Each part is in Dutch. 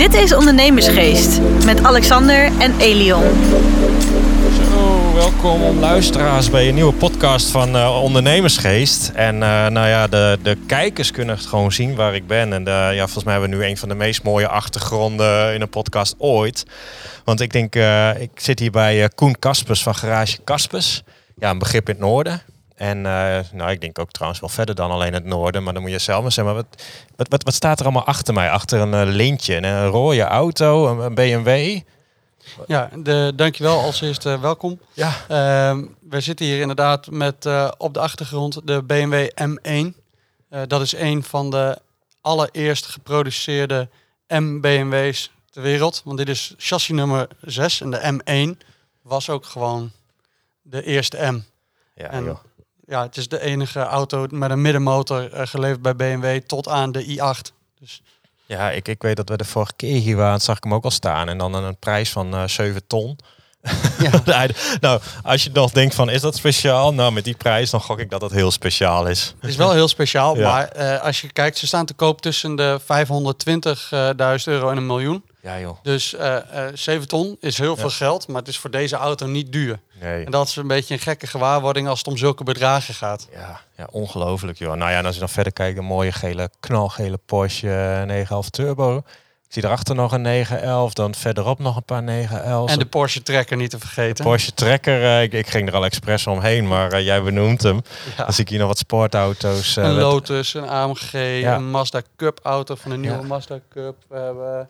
Dit is Ondernemersgeest met Alexander en Elion. Zo, welkom luisteraars bij een nieuwe podcast van uh, Ondernemersgeest. En uh, nou ja, de, de kijkers kunnen gewoon zien waar ik ben. En de, ja, volgens mij hebben we nu een van de meest mooie achtergronden in een podcast ooit. Want ik denk, ik zit hier bij Koen Kaspers van Garage Kaspers. Ja, een begrip in het noorden. En uh, nou, ik denk ook trouwens wel verder dan alleen het noorden. Maar dan moet je zelf maar zeggen. Maar wat, wat, wat, wat staat er allemaal achter mij? Achter een uh, lintje, een rode auto, een, een BMW. Ja, de, dankjewel als eerste uh, welkom. Ja. Uh, we zitten hier inderdaad met op de achtergrond de BMW M1. dat is een van de allereerst geproduceerde M-BMW's ter wereld. Want dit is chassis nummer 6 en de M1 was ook gewoon de eerste M. Ja, en, joh ja, het is de enige auto met een middenmotor uh, geleverd bij BMW tot aan de i8. Dus. Ja, ik, ik weet dat we de vorige keer hier waren, zag ik hem ook al staan. En dan een prijs van uh, 7 ton. Ja. nou, als je nog denkt van is dat speciaal? Nou, met die prijs dan gok ik dat dat heel speciaal is. Het is wel heel speciaal, ja. maar uh, als je kijkt, ze staan te koop tussen de 520.000 euro en een miljoen. Ja, joh. Dus uh, uh, 7 ton is heel ja. veel geld, maar het is voor deze auto niet duur. Nee. En dat is een beetje een gekke gewaarwording als het om zulke bedragen gaat. Ja, ja ongelooflijk joh. Nou ja, en als je dan verder kijkt, een mooie gele, knalgele Porsche 911 Turbo. Ik zie erachter nog een 911, dan verderop nog een paar 911. En de Porsche Trekker niet te vergeten. De Porsche Trekker, uh, ik, ik, ging er al expres omheen, maar uh, jij benoemt hem. Ja. Dan zie ik hier nog wat sportauto's. Uh, een Lotus, een AMG, ja. een Mazda Cup auto van een nieuwe ja. Mazda Cup. We hebben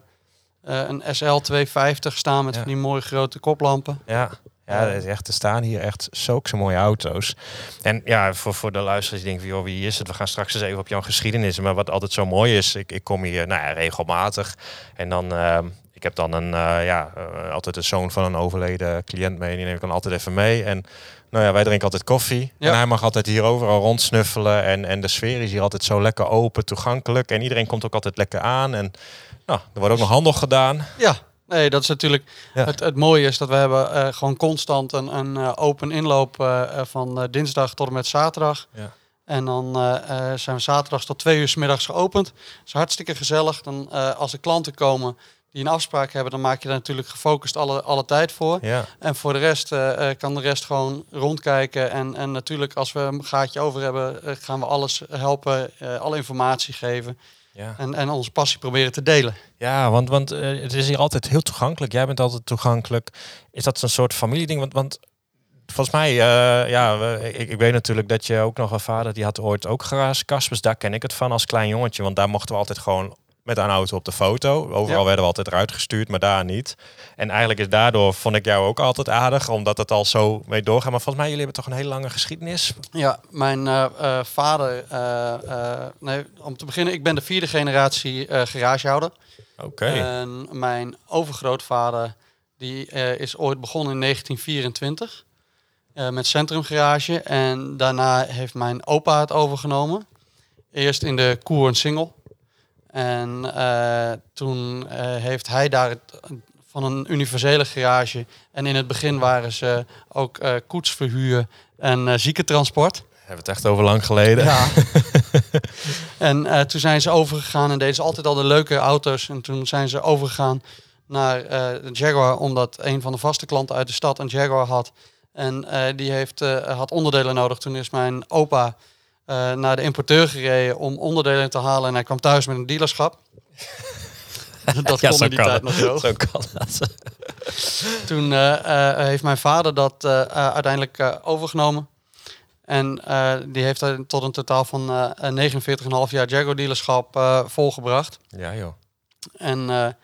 een SL 250 staan met van die mooie grote koplampen. Ja. Ja, er, is echt, er staan hier echt zulke mooie auto's. En ja, voor, voor de luisteraars die denken van, joh, wie is het? We gaan straks eens even op jouw geschiedenis. Maar wat altijd zo mooi is, ik, ik kom hier nou ja, regelmatig. En dan, uh, ik heb dan een, uh, ja, uh, altijd de zoon van een overleden cliënt mee. Die neem ik dan altijd even mee. En nou ja, wij drinken altijd koffie. Ja. En hij mag altijd hier overal rondsnuffelen. En, en de sfeer is hier altijd zo lekker open, toegankelijk. En iedereen komt ook altijd lekker aan. En nou, er wordt ook nog handel gedaan. Ja, Nee, dat is natuurlijk ja. het, het mooie is dat we hebben uh, gewoon constant een, een uh, open inloop uh, van dinsdag tot en met zaterdag. Ja. En dan zijn we zaterdags tot twee uur s middags geopend. Dat is hartstikke gezellig. Dan, als er klanten komen die een afspraak hebben, dan maak je daar natuurlijk gefocust alle, alle tijd voor. Ja. En voor de rest kan de rest gewoon rondkijken. En, en natuurlijk als we een gaatje over hebben, gaan we alles helpen, alle informatie geven. Ja. En, en onze passie proberen te delen. Ja, want, want uh, het is hier altijd heel toegankelijk. Jij bent altijd toegankelijk. Is dat een soort familieding? Want, want volgens mij, uh, ja, ik, ik, weet natuurlijk dat je ook nog een vader die had ooit ook garage Kaspers. Daar ken ik het van als klein jongetje. Want daar mochten we altijd gewoon met een auto op de foto. Overal ja. werden we altijd eruit gestuurd, maar daar niet. En eigenlijk is daardoor, vond ik jou ook altijd aardig, omdat het al zo mee doorgaat. Maar volgens mij, jullie hebben toch een hele lange geschiedenis? Ja, mijn uh, uh, vader, uh, nee, om te beginnen, ik ben de vierde generatie garagehouder. Oké. Okay. En mijn overgrootvader, die is ooit begonnen in 1924 met Centrum Garage. En daarna heeft mijn opa het overgenomen. Eerst in de Koer en Singel. En uh, toen uh, heeft hij daar het, van een universele garage. En in het begin waren ze ook uh, koetsverhuur en ziekentransport. We hebben het echt over lang geleden. Ja. en toen zijn ze overgegaan en deden ze altijd al de leuke auto's. En toen zijn ze overgegaan naar Jaguar, omdat een van de vaste klanten uit de stad een Jaguar had. En die heeft, had onderdelen nodig. Toen is mijn opa uh, naar de importeur gereden om onderdelen te halen. En hij kwam thuis met een dealerschap. dat ja, kon zo in die tijd het. nog zo. Zo kan dat. Toen uh, uh, heeft mijn vader dat uiteindelijk overgenomen. En die heeft er tot een totaal van 49,5 jaar Jaguar dealerschap volgebracht. Ja joh. En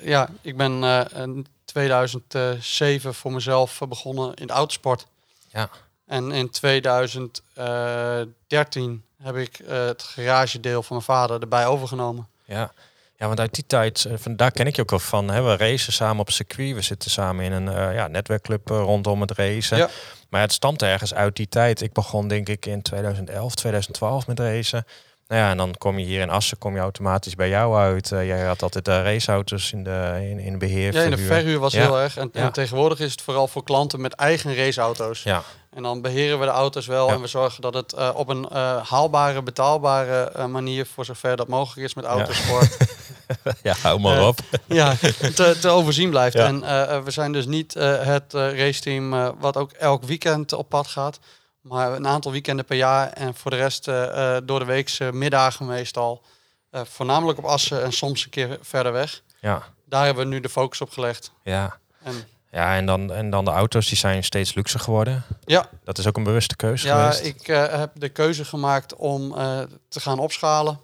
ja, ik ben in 2007 voor mezelf begonnen in de autosport. Ja. En in 2013 heb ik uh, het garagedeel van mijn vader erbij overgenomen. Ja. ja, want uit die tijd, van daar ken ik je ook al van. Hè? We racen samen op circuit. We zitten samen in een uh, ja, netwerkclub rondom het racen. Ja. Maar het stamt ergens uit die tijd. Ik begon denk ik in 2011, 2012 met racen. Nou ja, en dan kom je hier in Assen, kom je automatisch bij jou uit. Uh, jij had altijd uh, raceauto's in, de, in, in beheer. Ja, in de verhuur was ja. heel erg. En, ja. en, tegenwoordig is het vooral voor klanten met eigen raceauto's. Ja. En dan beheren we de auto's wel en we zorgen dat het uh, op een haalbare, betaalbare manier, voor zover dat mogelijk is met autosport, ja, hou maar Eh, op. ja, te, te overzien blijft. En eh, we zijn dus niet eh, het eh, raceteam eh, wat ook elk weekend op pad gaat. Maar een aantal weekenden per jaar. En voor de rest eh, eh, door de weekse middagen meestal. Eh, voornamelijk op Assen en soms een keer verder weg. Ja, Daar hebben we nu de focus op gelegd. ja. En Ja, en dan, en dan de auto's die zijn steeds luxer geworden. ja, Dat is ook een bewuste keuze ja geweest. ik heb de keuze gemaakt om te gaan opschalen.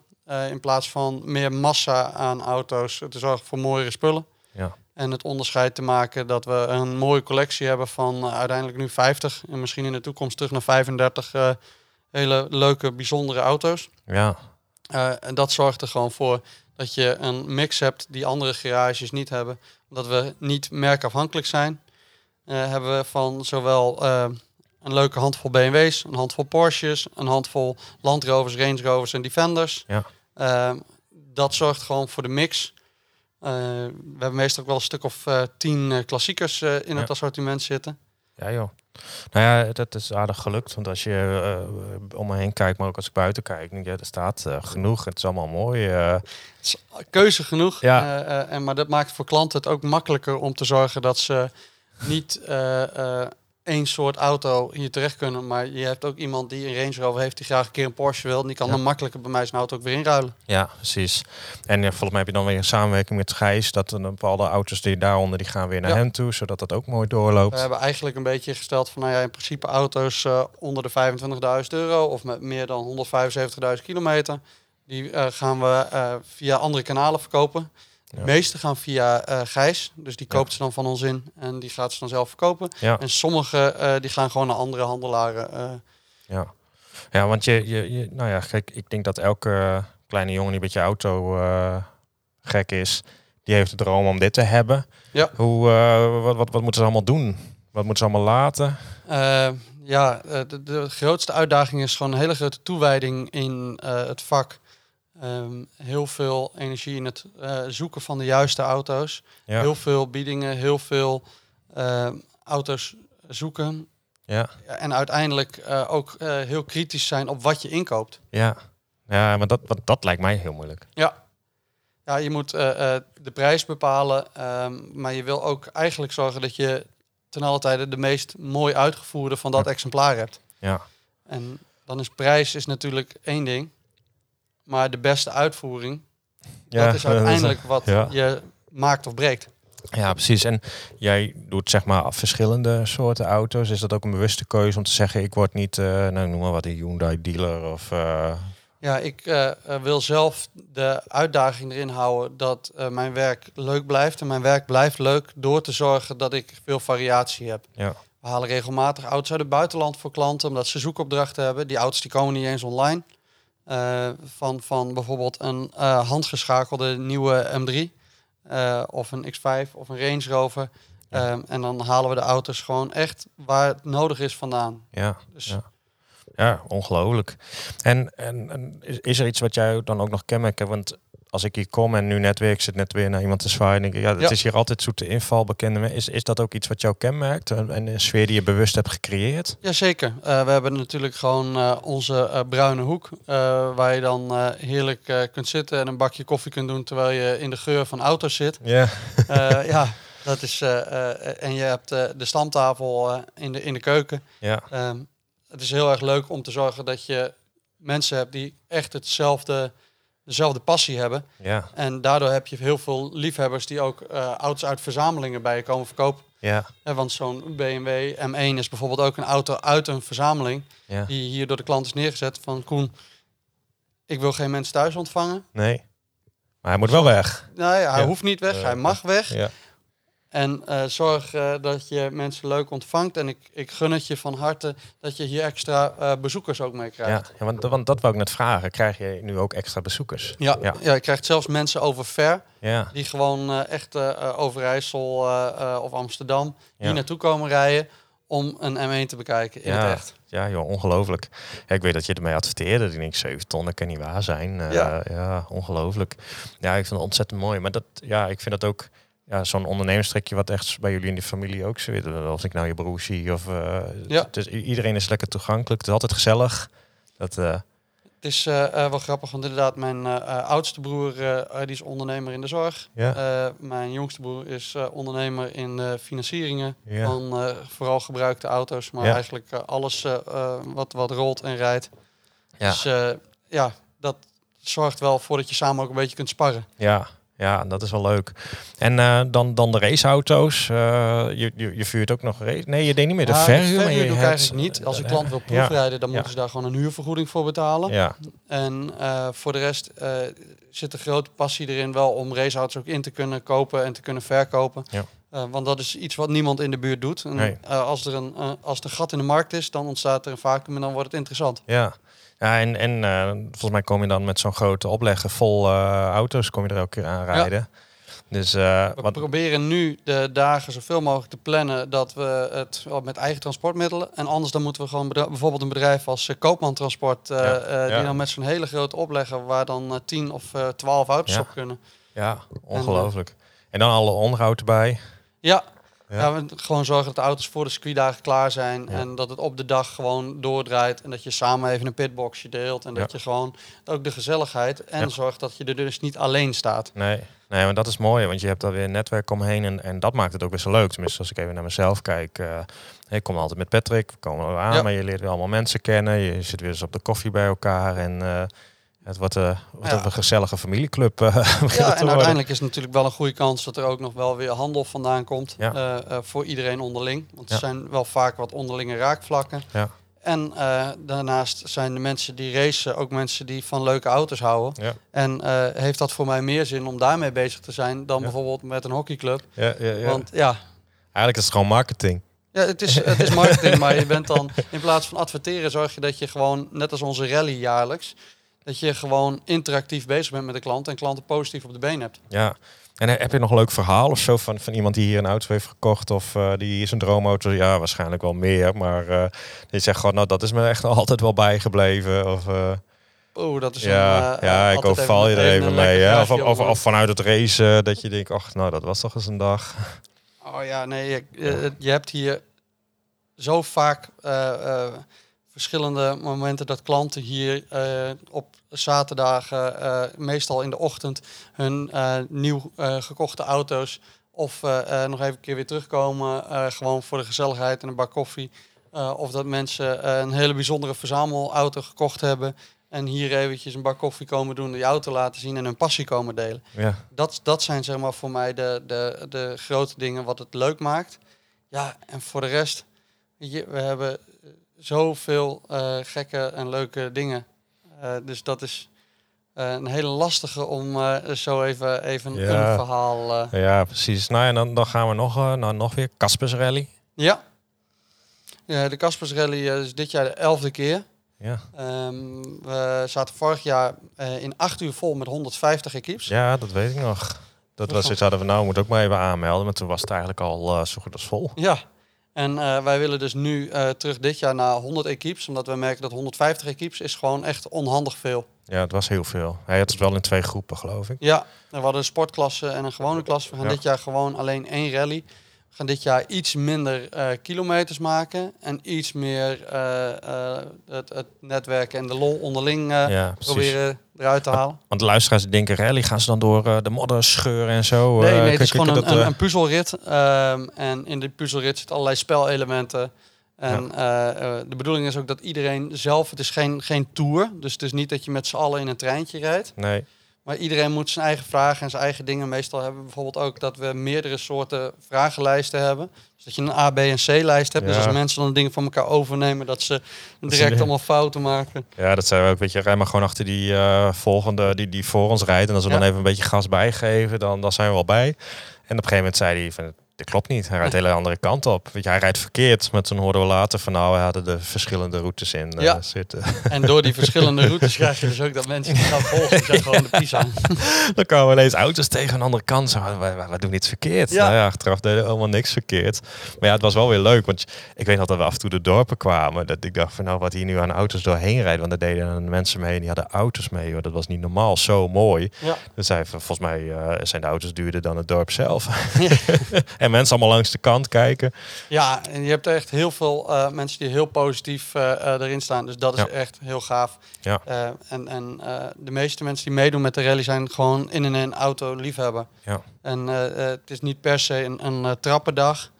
in plaats van meer massa aan auto's te zorgen voor mooiere spullen. Ja. En het onderscheid te maken dat we een mooie collectie hebben van eh, uiteindelijk nu 50 en misschien in de toekomst terug naar 35 eh, hele leuke, bijzondere auto's. Ja, Eh, en dat zorgt er gewoon voor dat je een mix hebt die andere garages niet hebben. Omdat we niet merkafhankelijk zijn, hebben we van zowel een leuke handvol BMW's, een handvol Porsches, een handvol Land Rovers, Range Rovers en Defenders. Ja. Dat zorgt gewoon voor de mix. Eh, we hebben meestal ook wel een stuk of eh, tien eh, klassiekers in Ja. het assortiment zitten. ja joh. Nou ja, dat is aardig gelukt. Want als je eh, om me heen kijkt, maar ook als ik buiten kijk, denk ja, er staat genoeg. Het is allemaal mooi. Het is keuze genoeg. Ja. en, maar dat maakt voor klanten het ook makkelijker om te zorgen dat ze niet één soort auto hier terecht kunnen. Maar je hebt ook iemand die een Range Rover heeft die graag een keer een Porsche wil. En die kan Ja. dan makkelijker bij mij zijn auto ook weer inruilen. ja, precies. En ja, volgens mij heb je dan weer een samenwerking met Gijs. Dat een bepaalde auto's die daaronder, die gaan weer naar Ja. hem toe. Zodat dat ook mooi doorloopt. We hebben eigenlijk een beetje gesteld van nou ja, in principe auto's eh, onder de 25.000 euro of met meer dan 175.000 kilometer. Die eh, gaan we eh, via andere kanalen verkopen. De meeste gaan via eh Gijs, dus die koopt ze dan van ons in en die gaat ze dan zelf verkopen. Ja. En sommige eh, die gaan gewoon naar andere handelaren. eh. Ja, ja want je, je, je, nou ja, kijk, ik denk dat elke kleine jongen die een beetje auto gek is, die heeft de droom om dit te hebben. Ja. Hoe, wat, wat, wat moeten ze allemaal doen? Wat moeten ze allemaal laten? Ja, de, de grootste uitdaging is gewoon een hele grote toewijding in het vak. Ehm, heel veel energie in het eh, zoeken van de juiste auto's. Ja, Heel veel biedingen, heel veel eh, auto's zoeken. ja, Ja, En uiteindelijk eh, ook eh, heel kritisch zijn op wat je inkoopt. ja. Ja, maar dat, wat, dat lijkt mij heel moeilijk. Ja, ja je moet de prijs bepalen. ehm, maar je wil ook eigenlijk zorgen dat je ten alle tijde de meest mooi uitgevoerde van dat Ja. exemplaar hebt. Ja, En dan is prijs is natuurlijk één ding. Maar de beste uitvoering, ja dat is uiteindelijk wat ja. je maakt of breekt. Ja, precies. En jij doet zeg maar verschillende soorten auto's. Is dat ook een bewuste keuze om te zeggen, ik word niet, eh, nou noem maar wat, een Hyundai dealer of... eh, Ja, ik eh, wil zelf de uitdaging erin houden dat mijn werk leuk blijft. En mijn werk blijft leuk door te zorgen dat ik veel variatie heb. ja, We halen regelmatig auto's uit het buitenland voor klanten, omdat ze zoekopdrachten hebben. Die auto's die komen niet eens online. Eh, van, van bijvoorbeeld een eh, handgeschakelde nieuwe M3 eh, of een X5 of een Range Rover. Ehm, en dan halen we de auto's gewoon echt waar het nodig is vandaan. ja. Dus Ja. Ja, ongelooflijk. En, en, en is, is er iets wat jij dan ook nog kenmerkt? Want als ik hier kom en nu net weer, ik zit net weer naar iemand te zwaaien, denk ik, ja, het Ja. is hier altijd zoete inval, bekende Is, is dat ook iets wat jou kenmerkt en, en een sfeer die je bewust hebt gecreëerd? Jazeker. Eh we hebben natuurlijk gewoon eh, onze eh, bruine hoek. waar je dan heerlijk kunt zitten en een bakje koffie kunt doen terwijl je in de geur van auto's zit. Ja. Ja, dat is. en je hebt de stamtafel in, de, in de keuken. Ja, Ehm, het is heel erg leuk om te zorgen dat je mensen hebt die echt hetzelfde, dezelfde passie hebben. ja, En daardoor heb je heel veel liefhebbers die ook eh auto's uit verzamelingen bij je komen verkopen. ja, Eh, want zo'n BMW M1 is bijvoorbeeld ook een auto uit een verzameling ja. die hier door de klant is neergezet van Koen, ik wil geen mensen thuis ontvangen. Nee. Maar hij moet wel weg. Nee, hij Ja. hoeft niet weg, hij mag weg. Ja, En eh, zorg eh, dat je mensen leuk ontvangt. En ik, ik gun het je van harte dat je hier extra eh, bezoekers ook mee krijgt. ja want, want dat wou ik net vragen. Krijg je nu ook extra bezoekers? Ja, Ja. ja. je krijgt zelfs mensen over ver Ja, die gewoon echt Overijssel of Amsterdam hier naartoe komen rijden om een M1 te bekijken in Ja. het echt. ja joh, ongelooflijk. Ja, ik weet dat je ermee adverteerde. Ik denk, 7 ton, dat kan niet waar zijn. Ja. ja, ongelooflijk. Ja, ik vind het ontzettend mooi. Maar dat, ja, ik vind dat ook ja, zo'n ondernemerstrekje wat echt bij jullie in de familie ook zit. Als ik nou je broer zie of... eh, Ja. het is, i- iedereen is lekker toegankelijk. Het is altijd gezellig. Dat, eh, is eh, eh, wel grappig, want inderdaad, mijn oudste broer die is ondernemer in de zorg. Ja. Mijn jongste broer is ondernemer in financieringen Ja. van vooral gebruikte auto's, maar eigenlijk alles wat, wat rolt en rijdt. Ja. Dus ja, dat zorgt wel voor dat je samen ook een beetje kunt sparren. Ja, ja, dat is wel leuk. En eh, dan, dan de raceauto's. Eh, je, je, je vuurt ook nog race. Nee, je deed niet meer de Ja, verhuur. maar verhuur je doe ik eigenlijk niet. Als een klant wil ja. proefrijden, dan Ja. moeten ze daar gewoon een huurvergoeding voor betalen. Ja, En eh, voor de rest zit een grote passie erin wel om raceauto's ook in te kunnen kopen en te kunnen verkopen. Want dat is iets wat niemand in de buurt doet. En, Nee. als, er een, als er een gat in de markt is, dan ontstaat er een vacuüm en dan wordt het interessant. ja. Ja, en, en eh, volgens mij kom je dan met zo'n grote oplegger vol eh, auto's, kom je er elke keer aan rijden. Dus eh, We wat, proberen nu de dagen zoveel mogelijk te plannen dat we het met eigen transportmiddelen. En anders dan moeten we gewoon bijvoorbeeld een bedrijf als Koopman Transport, Ja, ja. die dan met zo'n hele grote oplegger waar dan eh, 10 of eh 12 auto's Ja. op kunnen. ja, ongelooflijk. En dan alle onderhoud erbij. Ja. Ja. We gewoon zorgen dat de auto's voor de circuitdagen klaar zijn. Ja. En dat het op de dag gewoon doordraait. En dat je samen even een pitboxje deelt. En dat Ja. je gewoon ook de gezelligheid. En zorgt dat je er dus niet alleen staat. Nee, nee, maar dat is mooi, want je hebt daar weer een netwerk omheen en, en dat maakt het ook best wel leuk. Tenminste, als ik even naar mezelf kijk. eh, ik kom altijd met Patrick, we komen aan, maar je leert weer allemaal mensen kennen. Je zit weer eens op de koffie bij elkaar en eh, het wordt, eh wordt Ja. ook een gezellige familieclub. eh, Ja, en uiteindelijk is het natuurlijk wel een goede kans dat er ook nog wel weer handel vandaan komt. Ja. eh, voor iedereen onderling. Want er zijn wel vaak wat onderlinge raakvlakken. Ja. En daarnaast zijn de mensen die racen ook mensen die van leuke auto's houden. En heeft dat voor mij meer zin om daarmee bezig te zijn dan bijvoorbeeld met een hockeyclub. Ja, ja, ja. Want ja, Eigenlijk is het gewoon marketing. Ja, het is, het is marketing, maar je bent dan in plaats van adverteren, zorg je dat je gewoon, net als onze rally jaarlijks, dat je gewoon interactief bezig bent met de klant en klanten positief op de been hebt. Ja. En heb je nog een leuk verhaal of zo van, van iemand die hier een auto heeft gekocht of eh, die hier zijn droomauto? Ja, waarschijnlijk wel meer, maar eh, die zegt gewoon, nou dat is me echt altijd wel bijgebleven. Of, eh, Oeh, dat is ja, een, ja, ik overval je er even, een mee. Of, of, of vanuit het race dat je denkt, ach, nou dat was toch eens een dag. Oh ja, nee, je, je- je hebt hier zo vaak verschillende momenten dat klanten hier eh, op zaterdagen, eh, meestal in de ochtend, hun eh, nieuw gekochte auto's of nog even een keer weer terugkomen, gewoon voor de gezelligheid en een bak koffie. Of dat mensen een hele bijzondere verzamelauto gekocht hebben en hier eventjes een bak koffie komen doen, die auto laten zien en hun passie komen delen Ja, dat, dat zijn zeg maar voor mij de, de, de grote dingen wat het leuk maakt. Ja, en voor de rest, we hebben zoveel eh, gekke en leuke dingen. Eh, dus dat is eh, een hele lastige om zo even, even Ja. een verhaal... ja precies. Nou ja, dan, dan gaan we nog, nou, nog weer Caspers Rally. ja. ja, de Caspers Rally is dit jaar de elfde keer. Ja. Ehm, we zaten vorig jaar in acht uur vol met 150 equipes. ja, dat weet ik nog. Dat was iets hadden we nou, moet ook maar even aanmelden, maar toen was het eigenlijk al zo goed als vol. Ja, en eh, wij willen dus nu eh, terug dit jaar naar 100 equipes, omdat we merken dat 150 equipes is gewoon echt onhandig veel. Ja, het was heel veel. Hij had het wel in twee groepen, geloof ik. Ja, we hadden een sportklasse en een gewone klasse. We gaan Ja. dit jaar gewoon alleen één rally. Gaan dit jaar iets minder eh, kilometers maken en iets meer eh, eh, het, het netwerken en de lol onderling ja, proberen eruit te halen. Want de luisteraars denken, rally, gaan ze dan door de modder scheuren en zo? Nee, nee, het is gewoon een, dat, een, een puzzelrit. ehm, en in die puzzelrit zitten allerlei spelelementen. En de bedoeling is ook dat iedereen zelf, het is geen, geen tour. Dus het is niet dat je met z'n allen in een treintje rijdt. Nee, Maar iedereen moet zijn eigen vragen en zijn eigen dingen. Meestal hebben we bijvoorbeeld ook dat we meerdere soorten vragenlijsten hebben. Dus dat je een A, B en C-lijst hebt. Dus als mensen dan dingen van elkaar overnemen, dat ze direct allemaal fouten maken. ja, dat zijn we ook. Weet je, rij maar gewoon achter die eh, volgende die, die voor ons rijdt. En als we Ja. dan even een beetje gas bijgeven, dan, dan zijn we wel bij. En op een gegeven moment zei hij van, klopt niet. Hij rijdt de hele andere kant op. Weet je, hij rijdt verkeerd. Maar toen hoorden we later van, nou, we hadden de verschillende routes in eh, Ja. zitten. En door die verschillende routes krijg je dus ook dat mensen die gaan volgen, zijn gewoon de pisa. dan kwamen we ineens auto's tegen een andere kant. Zo, we, doen iets verkeerd. Ja. Nou ja, achteraf deden we helemaal niks verkeerd. Maar ja, het was wel weer leuk. Want ik weet nog dat we af en toe de dorpen kwamen. Dat ik dacht van nou, wat hier nu aan auto's doorheen rijdt. Want er deden mensen mee en die hadden auto's mee. Hoor. Dat was niet normaal. Zo mooi. Ja. Dus hij, volgens mij eh, zijn de auto's duurder dan het dorp zelf. En En mensen allemaal langs de kant kijken. Ja, en je hebt echt heel veel eh, mensen die heel positief eh, eh, erin staan. Dus dat is Ja. echt heel gaaf. Ja. En en de meeste mensen die meedoen met de rally zijn gewoon in en een auto liefhebber. Ja. En het is niet per se een, een trappendag.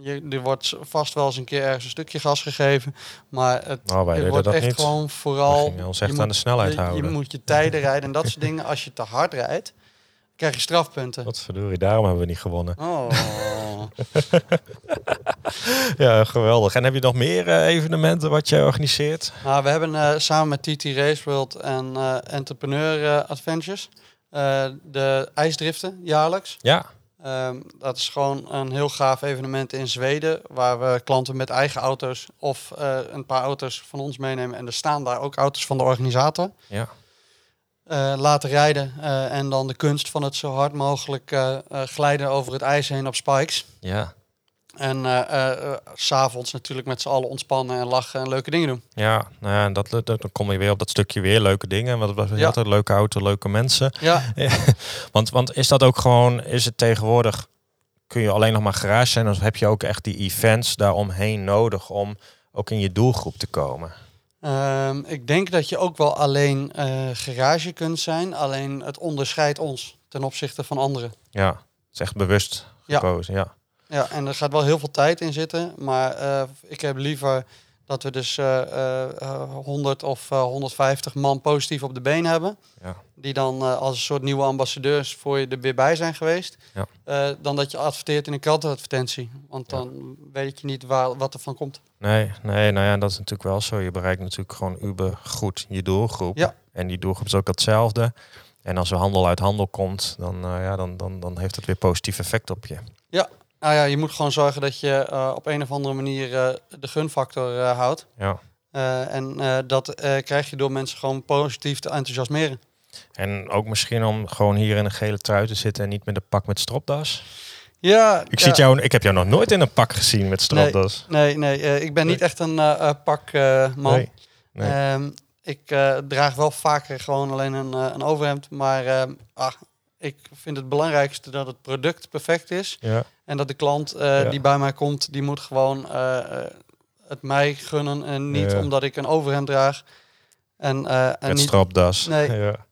Je, er wordt vast wel eens een keer ergens een stukje gas gegeven. Maar het, Nou, wij wordt dat echt niet. gewoon vooral... ons echt je aan moet- de snelheid je, moet je tijden rijden en dat soort dingen. Als je te hard rijdt, krijg je strafpunten. Wat verdorie, daarom hebben we niet gewonnen. Oh. Ja, geweldig. En heb je nog meer eh, evenementen wat jij organiseert? Nou, we hebben eh, samen met TT Race World en eh, Entrepreneur Adventures de ijsdriften jaarlijks. Ja. Ehm, dat is gewoon een heel gaaf evenement in Zweden, waar we klanten met eigen auto's of een paar auto's van ons meenemen. En er staan daar ook auto's van de organisator. Ja. Eh, laten rijden eh, en dan de kunst van het zo hard mogelijk eh, glijden over het ijs heen op spikes. Ja. En eh, s'avonds natuurlijk met z'n allen ontspannen en lachen en leuke dingen doen. Ja, nou ja, en dat, dat, dan kom je weer op dat stukje weer leuke dingen. Wat was Ja. altijd leuke auto, leuke mensen. Ja, Ja. Want, want is dat ook gewoon, is het tegenwoordig, kun je alleen nog maar garage zijn, of heb je ook echt die events daaromheen nodig om ook in je doelgroep te komen? Ehm, ik denk dat je ook wel alleen eh, garage kunt zijn. Alleen het onderscheidt ons ten opzichte van anderen. Ja, het is echt bewust gekozen. Ja. Ja, en er gaat wel heel veel tijd in zitten. Maar eh, ik heb liever dat we dus eh, eh, eh, 100 of eh, 150 man positief op de been hebben. Ja. Die dan eh, als een soort nieuwe ambassadeurs voor je er weer bij zijn geweest. Ja. Eh, dan dat je adverteert in een krantenadvertentie. Want Ja. dan weet je niet waar, wat er van komt. Nee, nee, nou ja, dat is natuurlijk wel zo. Je bereikt natuurlijk gewoon uber goed je doelgroep. Ja. En die doelgroep is ook hetzelfde. En als er handel uit handel komt, dan, eh, ja, dan, dan, dan heeft het weer positief effect op je. Nou ja, je moet gewoon zorgen dat je eh, op een of andere manier eh, de gunfactor eh, houdt. Ja. En dat krijg je door mensen gewoon positief te enthousiasmeren. En ook misschien om gewoon hier in een gele trui te zitten en niet met een pak met stropdas. Ja, Ik, zie jou, ik heb jou nog nooit in een pak gezien met stropdas. Nee, nee ik ben niet echt een pakman. Nee. nee. Ehm, ik draag wel vaker gewoon alleen een, een overhemd. Maar ah, ik vind het belangrijkste dat het product perfect is. ja. En dat de klant eh, Ja. die bij mij komt, die moet gewoon eh, eh, het mij gunnen. En niet Ja. omdat ik een overhemd draag. En, eh, en Met niet, stropdas. Nee. Ja.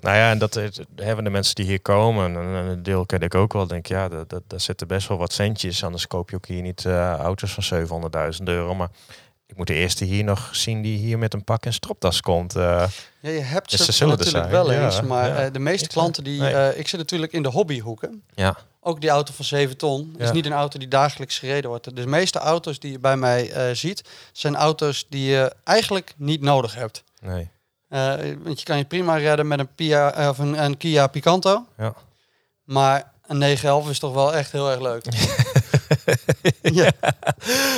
Nou ja, en dat is- hebben de mensen die hier komen, en en een deel ken ik ook wel, denk ja, dat, dat, daar zitten best wel wat centjes. Anders koop je ook hier niet auto's van 700.000 euro. Maar ik moet de eerste hier nog zien die hier met een pak en stropdas komt. eh. ja, je hebt Dus ze natuurlijk zijn, wel ja. eens. Maar Ja. eh, de meeste Ik- klanten die... nee. eh, ik zit natuurlijk in de hobbyhoeken. ja, Ook die auto van 7 ton is niet een auto die dagelijks gereden wordt. De meeste auto's die je bij mij ziet, zijn auto's die je eigenlijk niet nodig hebt. nee. Want je kan je prima redden met een, Pia, of een, een Kia Picanto. Ja. Maar een 911 is toch wel echt heel erg leuk. ja.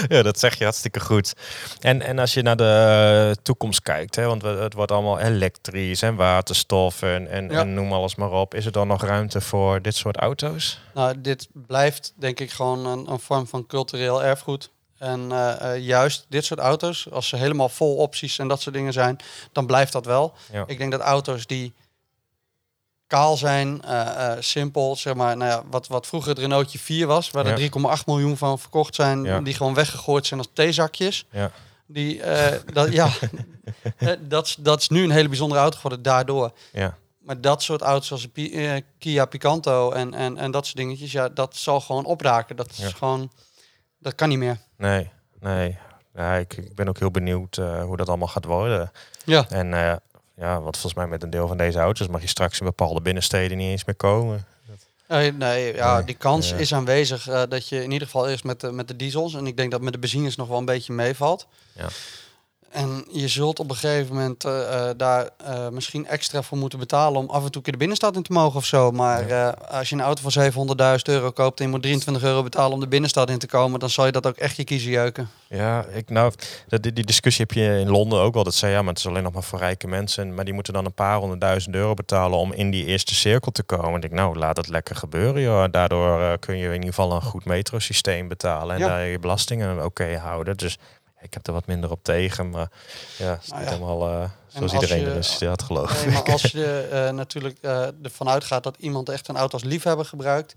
ja, dat zeg je hartstikke goed. En, en als je naar de toekomst kijkt, hè, want het wordt allemaal elektrisch en waterstof en, en, Ja. en noem alles maar op. Is er dan nog ruimte voor dit soort auto's? Nou, dit blijft denk ik gewoon een, een vorm van cultureel erfgoed. En eh, eh, juist dit soort auto's, als ze helemaal vol opties en dat soort dingen zijn, dan blijft dat wel. Ja. Ik denk dat auto's die kaal zijn, eh, eh, simpel, zeg maar, nou ja, wat, wat vroeger het Renaultje 4 was, waar er 3,8 miljoen van verkocht zijn, die gewoon weggegooid zijn als theezakjes. Ja. Die, eh, dat, ja, dat, is- dat is nu een hele bijzondere auto geworden daardoor. Ja, Maar dat soort auto's als een Pi- eh, Kia Picanto en, en, en dat soort dingetjes, ja, dat zal gewoon opraken. Dat is Ja. gewoon, dat kan niet meer. nee, nee. Ja, ik, ik ben ook heel benieuwd hoe dat allemaal gaat worden. Ja, En ja, want volgens mij met een deel van deze auto's mag je straks in bepaalde binnensteden niet eens meer komen. nee, nee, ja die kans ja. is aanwezig eh, dat je in ieder geval eerst met de, met de diesels, en ik denk dat met de benzines nog wel een beetje meevalt. Ja. En je zult op een gegeven moment eh, eh, daar eh, misschien extra voor moeten betalen om af en toe keer de binnenstad in te mogen of zo. Maar als je een auto van 700.000 euro koopt en je moet 23 euro betalen om de binnenstad in te komen, dan zal je dat ook echt je kiezen jeuken. Ja, ik, nou, dat, die, die discussie heb je in Londen ook wel. Dat zei ja, maar het is alleen nog maar voor rijke mensen. Maar die moeten dan een paar honderdduizend euro betalen om in die eerste cirkel te komen. Ik denk, nou, laat het lekker gebeuren. Joh. Daardoor kun je in ieder geval een goed metrosysteem betalen. En Ja. daar je belastingen oké houden. Dus ik heb er wat minder op tegen. Maar ja, het is Nou niet ja. helemaal eh, zoals als iedereen je- er is. Ja, het geloof Nee, maar als je eh, natuurlijk eh, ervan uitgaat dat iemand echt een auto als liefhebber gebruikt,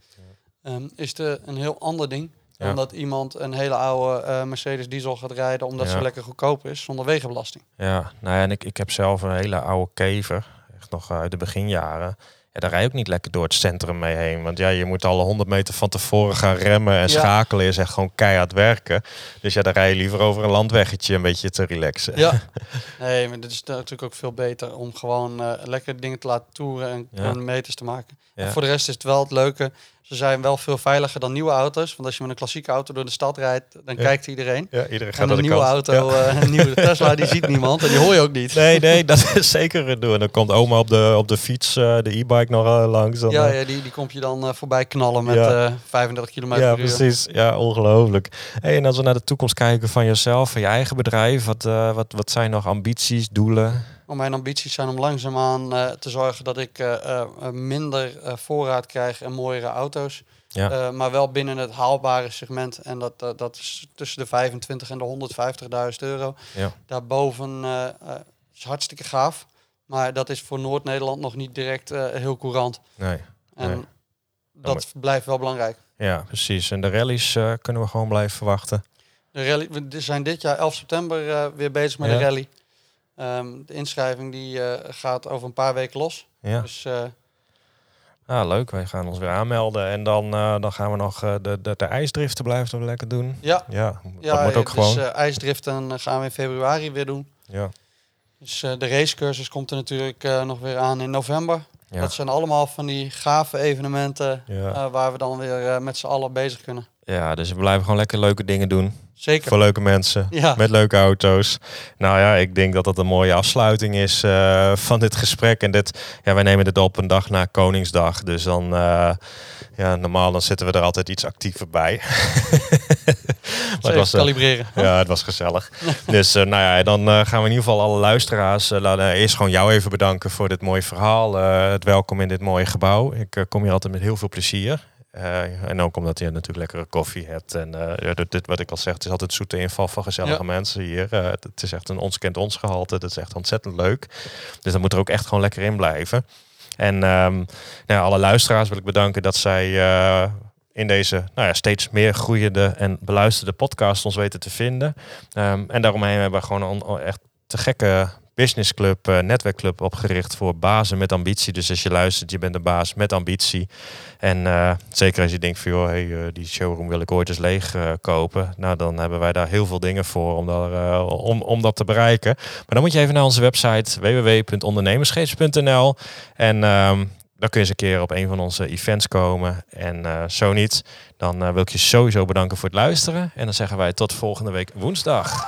ehm, is het een heel ander ding. Ja. Dan dat iemand een hele oude Mercedes diesel gaat rijden omdat ze lekker goedkoop is, zonder wegenbelasting. Ja, nou ja, en ik, ik heb zelf een hele oude kever, echt nog uit de beginjaren. Ja, daar rij je ook niet lekker door het centrum mee heen. Want ja, je moet alle 100 meter van tevoren gaan remmen en Ja. schakelen. is echt gewoon keihard werken. Dus ja, dan rij je liever over een landweggetje een beetje te relaxen. Ja. nee, maar dit is natuurlijk ook veel beter om gewoon eh, lekker dingen te laten toeren en, Ja. en meters te maken. En voor de rest is het wel het leuke. Ze zijn wel veel veiliger dan nieuwe auto's. Want als je met een klassieke auto door de stad rijdt, dan Ja. kijkt iedereen. Ja, iedereen gaat En naar een de nieuwe kant. auto, Ja. eh, een nieuwe Tesla, die ziet niemand en die hoor je ook niet. Nee, nee, dat is zeker een doen. En dan komt oma op de, op de fiets, eh, de e-bike nog eh, langs. Dan, Ja, eh, ja die, die komt je dan eh, voorbij knallen met Ja. eh 35 km ja, per uur. precies. Ja, ongelooflijk. Hey, en als we naar de toekomst kijken van jezelf, van je eigen bedrijf, wat, eh, wat, wat zijn nog ambities, doelen? Maar mijn ambities zijn om langzaamaan eh te zorgen dat ik eh, eh, minder voorraad krijg en mooiere auto's. Ja. Maar wel binnen het haalbare segment. En dat, dat, is tussen de 25 en de 150.000 euro. Ja. Daarboven is hartstikke gaaf. Maar dat is voor Noord-Nederland nog niet direct heel courant. Nee. En Nee. dat blijft wel belangrijk. Ja, precies. En de rallies kunnen we gewoon blijven verwachten. De rally, we zijn dit jaar 11 september weer bezig met Ja. de rally. Ehm, de inschrijving die eh, gaat over een paar weken los. Ja, Dus ah, leuk. Wij gaan ons weer aanmelden. En dan, eh, dan gaan we nog de, de, de ijsdriften blijven we lekker doen. ja, Ja, ja dat moet ook dus, gewoon. ijsdriften gaan we in februari weer doen. ja. Dus de racecursus komt er natuurlijk nog weer aan in november. Ja. Dat zijn allemaal van die gave evenementen Ja. waar we dan weer met z'n allen bezig kunnen. Ja, dus we blijven gewoon lekker leuke dingen doen. Zeker. Voor leuke mensen. Ja. Met leuke auto's. Nou ja, ik denk dat dat een mooie afsluiting is eh, van dit gesprek. En dit, ja, wij nemen dit op een dag na Koningsdag. Dus dan, eh, ja, normaal dan zitten we er altijd iets actiever bij. maar het was, eh, kalibreren. ja, het was gezellig. dus nou ja, dan gaan we in ieder geval alle luisteraars laten, eerst gewoon jou even bedanken voor dit mooie verhaal. het welkom in dit mooie gebouw. Ik kom hier altijd met heel veel plezier. Eh, en ook omdat je natuurlijk lekkere koffie hebt. En eh, dit, dit wat ik al zeg, het is altijd zoete inval van gezellige Ja. mensen hier. Eh, het, het is echt een ons kent ons gehalte. Dat is echt ontzettend leuk. Dus dat moet er ook echt gewoon lekker in blijven. En ehm, nou ja, alle luisteraars wil ik bedanken dat zij in deze nou ja, steeds meer groeiende en beluisterde podcast ons weten te vinden. Ehm, en daaromheen hebben we gewoon een echt te gekke businessclub, eh, netwerkclub opgericht voor bazen met ambitie. Dus als je luistert, je bent een baas met ambitie. En eh, zeker als je denkt van, joh, eh, die showroom wil ik ooit eens leeg kopen. Nou, dan hebben wij daar heel veel dingen voor om, daar, om, om dat te bereiken. Maar dan moet je even naar onze website www.ondernemersgeest.nl en ehm, dan kun je eens een keer op een van onze events komen. En zo niet, dan wil ik je sowieso bedanken voor het luisteren. En dan zeggen wij tot volgende week woensdag.